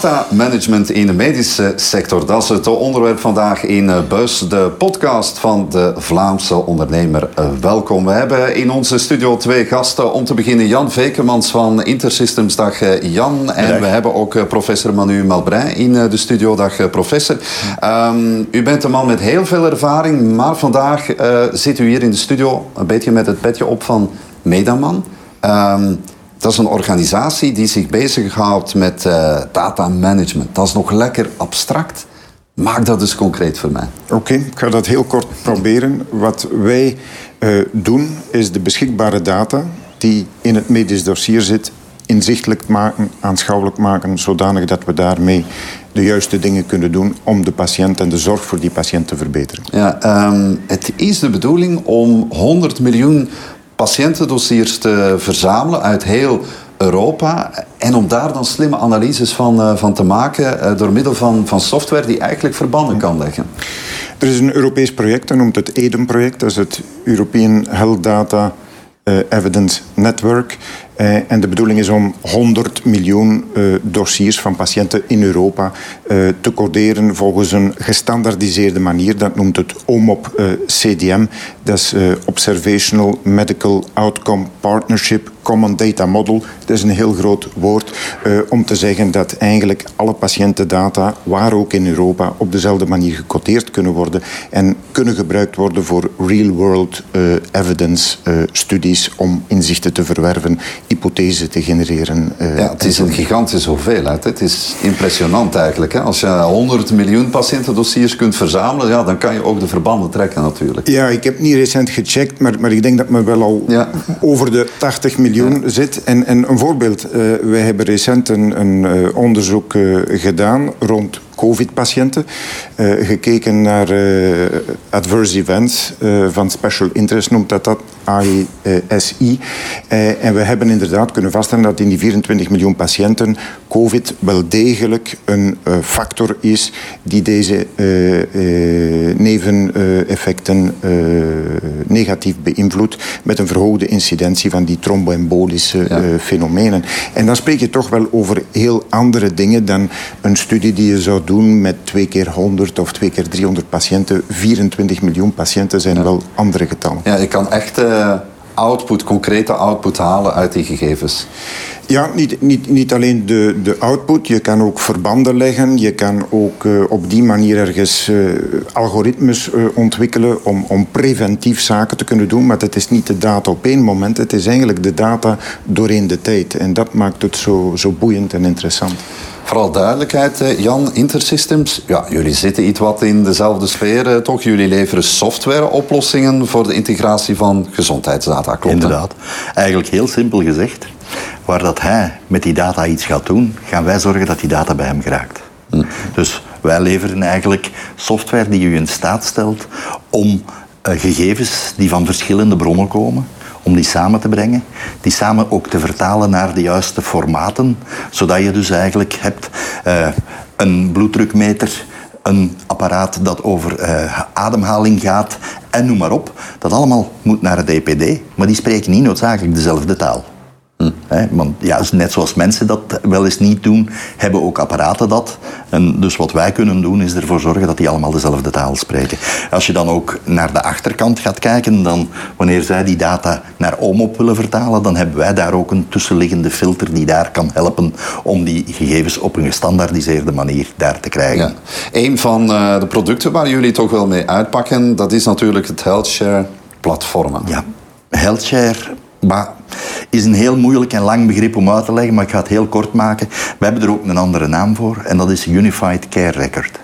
Data management in de medische sector, dat is het onderwerp vandaag in eh, Bus, de podcast van de Vlaamse ondernemer. Eh, welkom. We hebben in onze studio twee gasten. Om te beginnen Jan Vekemans van Intersystems. Dag eh, Jan. En we hebben ook professor Manu Malbrein in de studio. Dag professor. Um, u bent een man met heel veel ervaring, maar vandaag zit u hier in de studio een beetje met het petje op van Medaman. Um, dat is een organisatie die zich bezighoudt met uh, data management. Dat is nog lekker abstract. Maak dat dus concreet voor mij. Oké, ik ga dat heel kort proberen. Wat wij uh, doen, is de beschikbare data die in het medisch dossier zit, inzichtelijk maken, aanschouwelijk maken, zodanig dat we daarmee de juiste dingen kunnen doen om de patiënt en de zorg voor die patiënt te verbeteren. Ja, um, het is de bedoeling om 100 miljoen patiëntendossiers te verzamelen uit heel Europa. En om daar dan slimme analyses van, uh, van te maken uh, door middel van, van software die eigenlijk verbanden kan leggen. Er is een Europees project, dat noemt het EDEN-project. Dat is het European Health Data uh, Evidence Network. Uh, en de bedoeling is om 100 miljoen uh, dossiers van patiënten in Europa uh, te coderen volgens een gestandardiseerde manier. Dat noemt het OMOP CDM. Dat is Observational Medical Outcome Partnership Common Data Model. Dat is een heel groot woord om te zeggen dat eigenlijk alle patiëntendata, waar ook in Europa, op dezelfde manier gecodeerd kunnen worden en kunnen gebruikt worden voor real-world evidence studies om inzichten te verwerven hypothese te genereren. Ja, het is een gigantische hoeveelheid. Het is impressionant eigenlijk. Hè? Als je 100 miljoen patiëntendossiers kunt verzamelen, ja, dan kan je ook de verbanden trekken natuurlijk. Ja, ik heb niet recent gecheckt, maar, maar ik denk dat men wel al ja. over de 80 miljoen zit. En, en een voorbeeld, uh, wij hebben recent een, een uh, onderzoek gedaan rond COVID-patiënten. Gekeken naar adverse events van special interest, noemt dat dat AESI. en we hebben inderdaad kunnen vaststellen dat in die 24 miljoen patiënten COVID wel degelijk een factor is die deze neveneffecten negatief beïnvloedt met een verhoogde incidentie van die tromboembolische ja. fenomenen. En dan spreek je toch wel over heel andere dingen dan een studie die je zou doen met twee keer 100 of twee keer 300 patiënten. 24 miljoen patiënten zijn ja. wel andere getallen. Ja, je kan echt uh, output, concrete output halen uit die gegevens. Ja, niet, niet, niet alleen de, de output. Je kan ook verbanden leggen. Je kan ook uh, op die manier ergens uh, algoritmes uh, ontwikkelen om, om preventief zaken te kunnen doen. Maar het is niet de data op één moment. Het is eigenlijk de data doorheen de tijd. En dat maakt het zo, zo boeiend en interessant. Vooral duidelijkheid, Jan, Intersystems. Ja, jullie zitten iets wat in dezelfde sfeer, toch? Jullie leveren softwareoplossingen voor de integratie van gezondheidsdata, klopt Inderdaad. Eigenlijk heel simpel gezegd. Waar dat hij met die data iets gaat doen, gaan wij zorgen dat die data bij hem geraakt. Hm. Dus wij leveren eigenlijk software die u in staat stelt om uh, gegevens die van verschillende bronnen komen, om die samen te brengen, die samen ook te vertalen naar de juiste formaten, zodat je dus eigenlijk hebt uh, een bloeddrukmeter, een apparaat dat over uh, ademhaling gaat en noem maar op. Dat allemaal moet naar het EPD, maar die spreken niet noodzakelijk dezelfde taal. Want ja, net zoals mensen dat wel eens niet doen, hebben ook apparaten dat. En dus wat wij kunnen doen, is ervoor zorgen dat die allemaal dezelfde taal spreken. Als je dan ook naar de achterkant gaat kijken, dan wanneer zij die data naar OMOP willen vertalen, dan hebben wij daar ook een tussenliggende filter die daar kan helpen om die gegevens op een gestandaardiseerde manier daar te krijgen. Ja. Een van uh, de producten waar jullie toch wel mee uitpakken, dat is natuurlijk het HealthShare platform. Ja, HealthShare maar is een heel moeilijk en lang begrip om uit te leggen, maar ik ga het heel kort maken. We hebben er ook een andere naam voor en dat is Unified Care Record.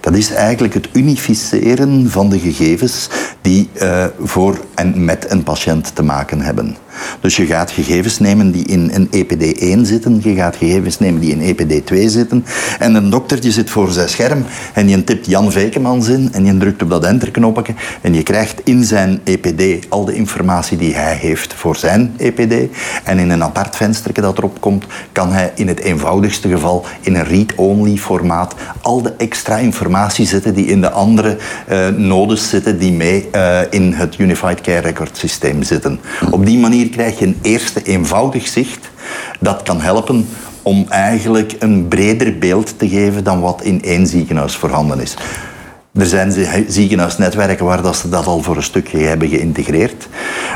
Dat is eigenlijk het unificeren van de gegevens die uh, voor en met een patiënt te maken hebben. Dus je gaat gegevens nemen die in een EPD1 zitten, je gaat gegevens nemen die in EPD2 zitten. En een doktertje zit voor zijn scherm en je tipt Jan Vekemans in en je drukt op dat enterknopje en je krijgt in zijn EPD al de informatie die hij heeft voor zijn EPD. En in een apart venster dat erop komt, kan hij in het eenvoudigste geval in een read-only formaat al de extra informatie zetten die in de andere uh, nodes zitten die mee uh, in het Unified Care Record systeem zitten. Op die manier krijg je een eerste eenvoudig zicht dat kan helpen om eigenlijk een breder beeld te geven dan wat in één ziekenhuis voorhanden is. Er zijn ziekenhuisnetwerken waar dat ze dat al voor een stukje hebben geïntegreerd.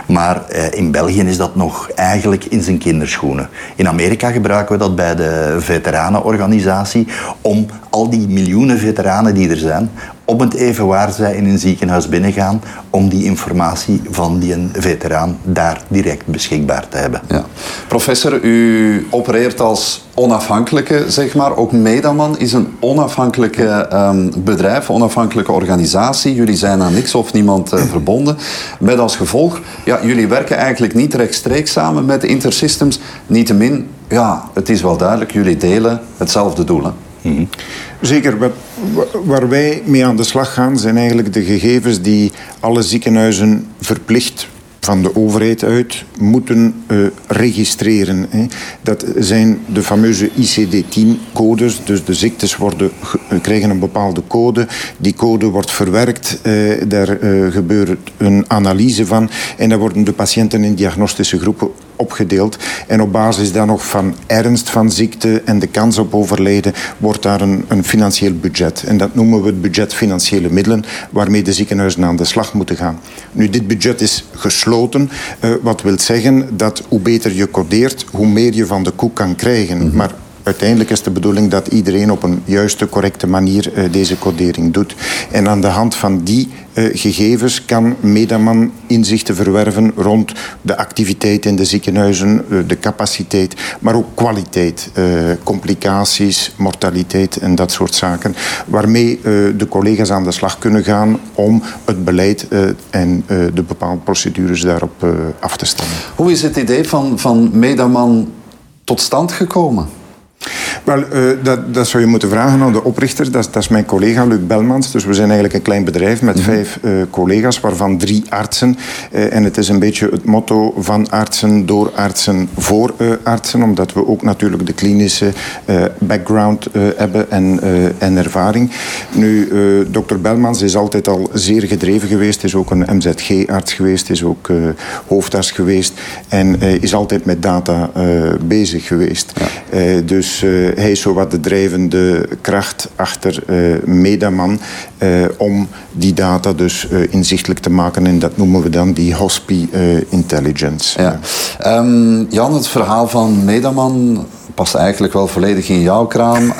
Maar eh, in België is dat nog eigenlijk in zijn kinderschoenen. In Amerika gebruiken we dat bij de veteranenorganisatie om al die miljoenen veteranen die er zijn, op het even waar zij in een ziekenhuis binnengaan om die informatie van die veteraan daar direct beschikbaar te hebben. Ja. Professor, u opereert als onafhankelijke, zeg maar. Ook Medaman is een onafhankelijke um, bedrijf, onafhankelijke organisatie. Jullie zijn aan niks of niemand uh, verbonden. Met als gevolg, ja, jullie werken eigenlijk niet rechtstreeks samen met Intersystems. Niettemin, ja, het is wel duidelijk, jullie delen hetzelfde doel. Mhm. Zeker. Waar wij mee aan de slag gaan, zijn eigenlijk de gegevens die alle ziekenhuizen verplicht van de overheid uit moeten uh, registreren. Hè. Dat zijn de fameuze ICD-10-codes. Dus de ziektes worden, krijgen een bepaalde code. Die code wordt verwerkt. Uh, daar gebeurt een analyse van. En dan worden de patiënten in diagnostische groepen opgedeeld. En op basis dan nog van ernst van ziekte en de kans op overlijden wordt daar een, een financieel budget. En dat noemen we het budget financiële middelen, waarmee de ziekenhuizen aan de slag moeten gaan. Nu, dit budget is gesloten, uh, wat wil zeggen dat hoe beter je codeert, hoe meer je van de koek kan krijgen. Mm -hmm. Maar uiteindelijk is de bedoeling dat iedereen op een juiste, correcte manier uh, deze codering doet. En aan de hand van die uh, gegevens kan Medaman inzichten verwerven rond de activiteit in de ziekenhuizen, uh, de capaciteit, maar ook kwaliteit, complicaties, mortaliteit en dat soort zaken, waarmee de collega's aan de slag kunnen gaan om het beleid en de bepaalde procedures daarop af te stemmen. Hoe is het idee van, van Medaman tot stand gekomen? Wel, uh, dat, dat zou je moeten vragen aan de oprichter. Dat, dat, is mijn collega Luc Belmans. Dus we zijn eigenlijk een klein bedrijf met mm -hmm. vijf uh, collega's, waarvan drie artsen. Uh, en het is een beetje het motto van artsen, door artsen, voor artsen. Omdat we ook natuurlijk de klinische background hebben en, en ervaring. Nu, dokter Belmans is altijd al zeer gedreven geweest. Is ook een MZG-arts geweest. Is ook hoofdarts geweest. En is altijd met data bezig geweest. Ja. dus hij is zowat de drijvende kracht achter uh, Medaman uh, om die data dus inzichtelijk te maken. En dat noemen we dan die Hospi Intelligence. Ja. Um, Jan, het verhaal van Medaman past eigenlijk wel volledig in jouw kraam.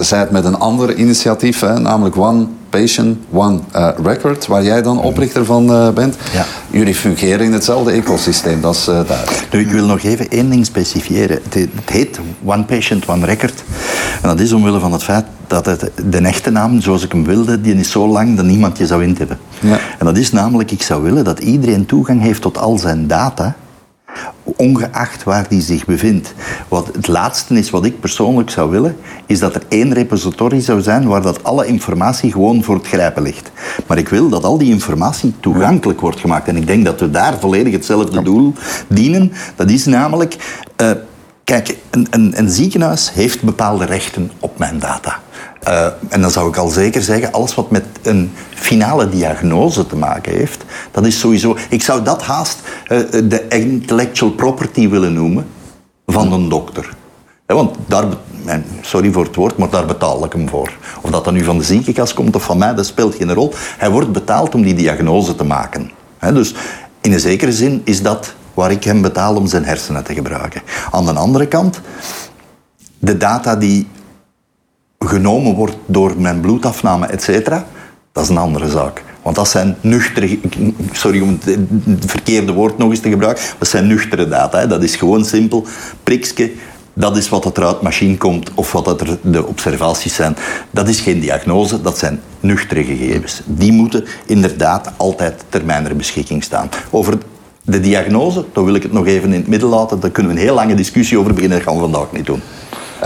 Zij het met een ander initiatief, hè, namelijk One Patient, One uh, Record, waar jij dan oprichter van uh, bent. Ja. Jullie fungeren in hetzelfde ecosysteem, dat is uh, duidelijk. Nu, ik wil nog even één ding specifiëren. Het, het, heet One Patient, One Record. En dat is omwille van het feit dat het, de echte naam, zoals ik hem wilde, die is zo lang dat niemand je zou intippen. Ja. En dat is namelijk, ik zou willen dat iedereen toegang heeft tot al zijn data ongeacht waar die zich bevindt. Wat het laatste is wat ik persoonlijk zou willen, is dat er één repository zou zijn waar dat alle informatie gewoon voor het grijpen ligt. Maar ik wil dat al die informatie toegankelijk wordt gemaakt. En ik denk dat we daar volledig hetzelfde doel dienen. Dat is namelijk, uh, kijk, een, ziekenhuis heeft bepaalde rechten op mijn data. Uh, en dan zou ik al zeker zeggen, alles wat met een finale diagnose te maken heeft, dat is sowieso. Ik zou dat haast uh, de intellectual property willen noemen van een dokter. Want daar, sorry voor het woord, maar daar betaal ik hem voor. Of dat dan nu van de ziekenkast komt of van mij, dat speelt geen rol. Hij wordt betaald om die diagnose te maken. Dus in een zekere zin is dat waar ik hem betaal om zijn hersenen te gebruiken. Aan de andere kant, de data die genomen wordt door mijn bloedafname, et cetera, dat is een andere zaak. Want dat zijn nuchtere, sorry om het verkeerde woord nog eens te gebruiken, dat zijn nuchtere data. Hè. Dat is gewoon simpel, prikske, dat is wat er uit de machine komt of wat er de observaties zijn. Dat is geen diagnose, dat zijn nuchtere gegevens. Die moeten inderdaad altijd ter mijner beschikking staan. Over de diagnose, daar wil ik het nog even in het midden laten, daar kunnen we een heel lange discussie over beginnen, dat gaan we vandaag niet doen.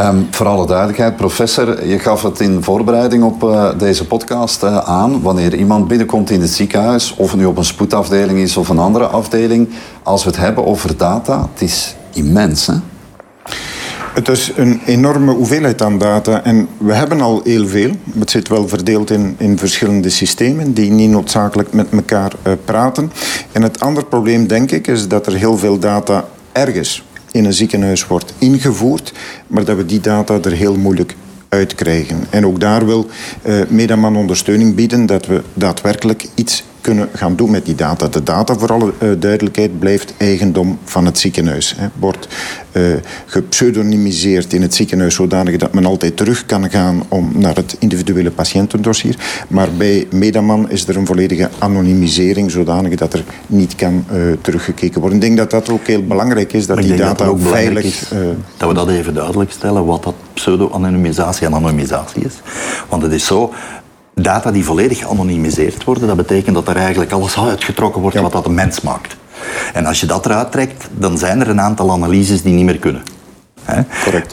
Um, voor alle duidelijkheid, professor, je gaf het in voorbereiding op uh, deze podcast uh, aan. Wanneer iemand binnenkomt in het ziekenhuis, of het nu op een spoedafdeling is of een andere afdeling, als we het hebben over data, het is immens. Hè? Het is een enorme hoeveelheid aan data en we hebben al heel veel. Het zit wel verdeeld in, in verschillende systemen die niet noodzakelijk met elkaar uh, praten. En het andere probleem, denk ik, is dat er heel veel data ergens in een ziekenhuis wordt ingevoerd, maar dat we die data er heel moeilijk uitkrijgen. En ook daar wil uh, Medaman ondersteuning bieden dat we daadwerkelijk iets kunnen gaan doen met die data. De data, voor alle uh, duidelijkheid, blijft eigendom van het ziekenhuis. Hè. Wordt uh, gepseudonymiseerd in het ziekenhuis zodanig dat men altijd terug kan gaan om naar het individuele patiëntendossier. Maar bij Medaman is er een volledige anonimisering zodanig dat er niet kan uh, teruggekeken worden. Ik denk dat dat ook heel belangrijk is, dat die data dat veilig... Is, dat we dat even duidelijk stellen, wat dat pseudo-anonymisatie en anonymisatie is. Want het is zo, data die volledig geanonimiseerd worden, dat betekent dat er eigenlijk alles uitgetrokken wordt ja. wat dat een mens maakt. En als je dat eruit trekt, dan zijn er een aantal analyses die niet meer kunnen.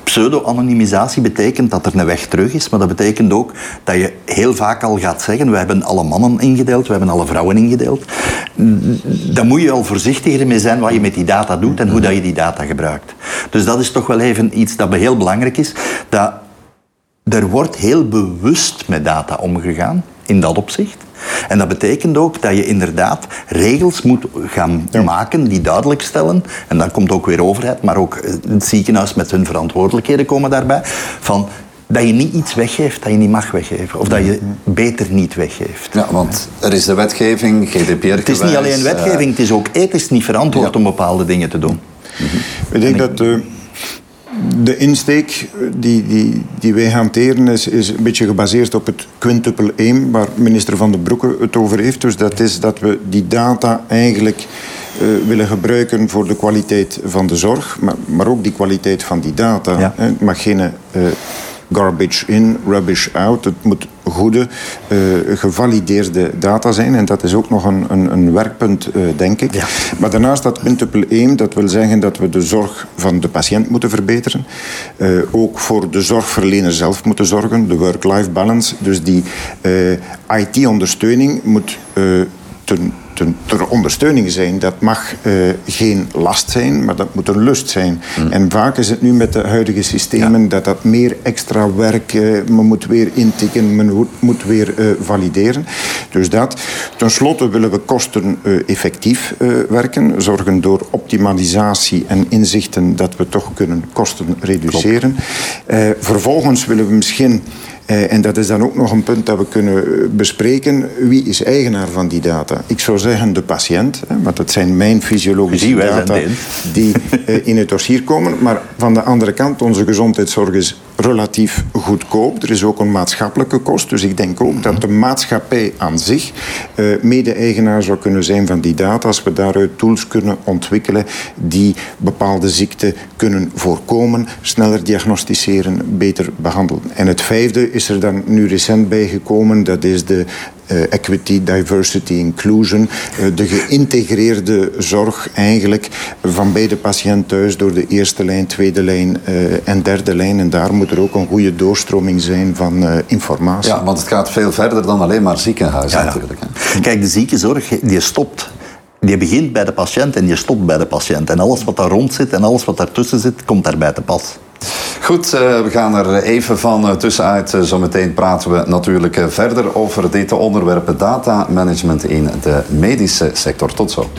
Pseudo-anonymisatie betekent dat er een weg terug is, maar dat betekent ook dat je heel vaak al gaat zeggen: we hebben alle mannen ingedeeld, we hebben alle vrouwen ingedeeld. Dan moet je al voorzichtiger mee zijn wat je met die data doet en hoe dat je die data gebruikt. Dus dat is toch wel even iets dat heel belangrijk is. Dat er wordt heel bewust met data omgegaan in dat opzicht. En dat betekent ook dat je inderdaad regels moet gaan maken die duidelijk stellen. En dan komt ook weer overheid, maar ook het ziekenhuis met hun verantwoordelijkheden komen daarbij. Van dat je niet iets weggeeft dat je niet mag weggeven. Of dat je beter niet weggeeft. Ja, want er is de wetgeving, GDPR Het is niet alleen wetgeving, het is ook ethisch niet verantwoord om bepaalde dingen te doen. Ik denk dat... Uh de insteek die, die, die wij hanteren is, is een beetje gebaseerd op het quintuple aim, waar minister Van den Broeke het over heeft. Dus dat is dat we die data eigenlijk uh, willen gebruiken voor de kwaliteit van de zorg, maar, maar ook die kwaliteit van die data. Ja. Het mag geen uh, garbage in, rubbish out. Het moet goede, uh, gevalideerde data zijn. En dat is ook nog een, een, een werkpunt, uh, denk ik. Ja. Maar daarnaast dat quintuple aim, dat wil zeggen dat we de zorg van de patiënt moeten verbeteren. Uh, ook voor de zorgverlener zelf moeten zorgen, de work-life balance. Dus die IT-ondersteuning moet ten ter ondersteuning zijn. Dat mag uh, geen last zijn, maar dat moet een lust zijn. Mm. En vaak is het nu met de huidige systemen ja. dat dat meer extra werk, uh, men moet weer intikken, men moet weer uh, valideren. Dus dat. Ten slotte willen we kosten effectief werken, zorgen door optimalisatie en inzichten dat we toch kunnen kosten reduceren. vervolgens willen we misschien eh, en dat is dan ook nog een punt dat we kunnen bespreken. Wie is eigenaar van die data? Ik zou zeggen de patiënt, want dat zijn mijn fysiologische die data die eh, in het dossier komen. Maar van de andere kant, onze gezondheidszorg is relatief goedkoop. Er is ook een maatschappelijke kost. Dus ik denk ook dat de maatschappij aan zich uh, mede-eigenaar zou kunnen zijn van die data. Als we daaruit tools kunnen ontwikkelen die bepaalde ziekten kunnen voorkomen, sneller diagnosticeren, beter behandelen. En het vijfde is er dan nu recent bijgekomen. Dat is de equity, diversity, inclusion. Uh, de geïntegreerde zorg eigenlijk van bij de patiënt thuis door de eerste lijn, tweede lijn uh, en derde lijn. En daar moet er ook een goede doorstroming zijn van informatie. Ja, want het gaat veel verder dan alleen maar ziekenhuis ja, natuurlijk. Hè. Kijk, de ziekenzorg die stopt die begint bij de patiënt en die stopt bij de patiënt. En alles wat daar rond zit en alles wat daartussen zit, komt daarbij te pas. Goed, we gaan er even van tussenuit. Zometeen praten we natuurlijk verder over dit onderwerp data management in de medische sector. Tot zo.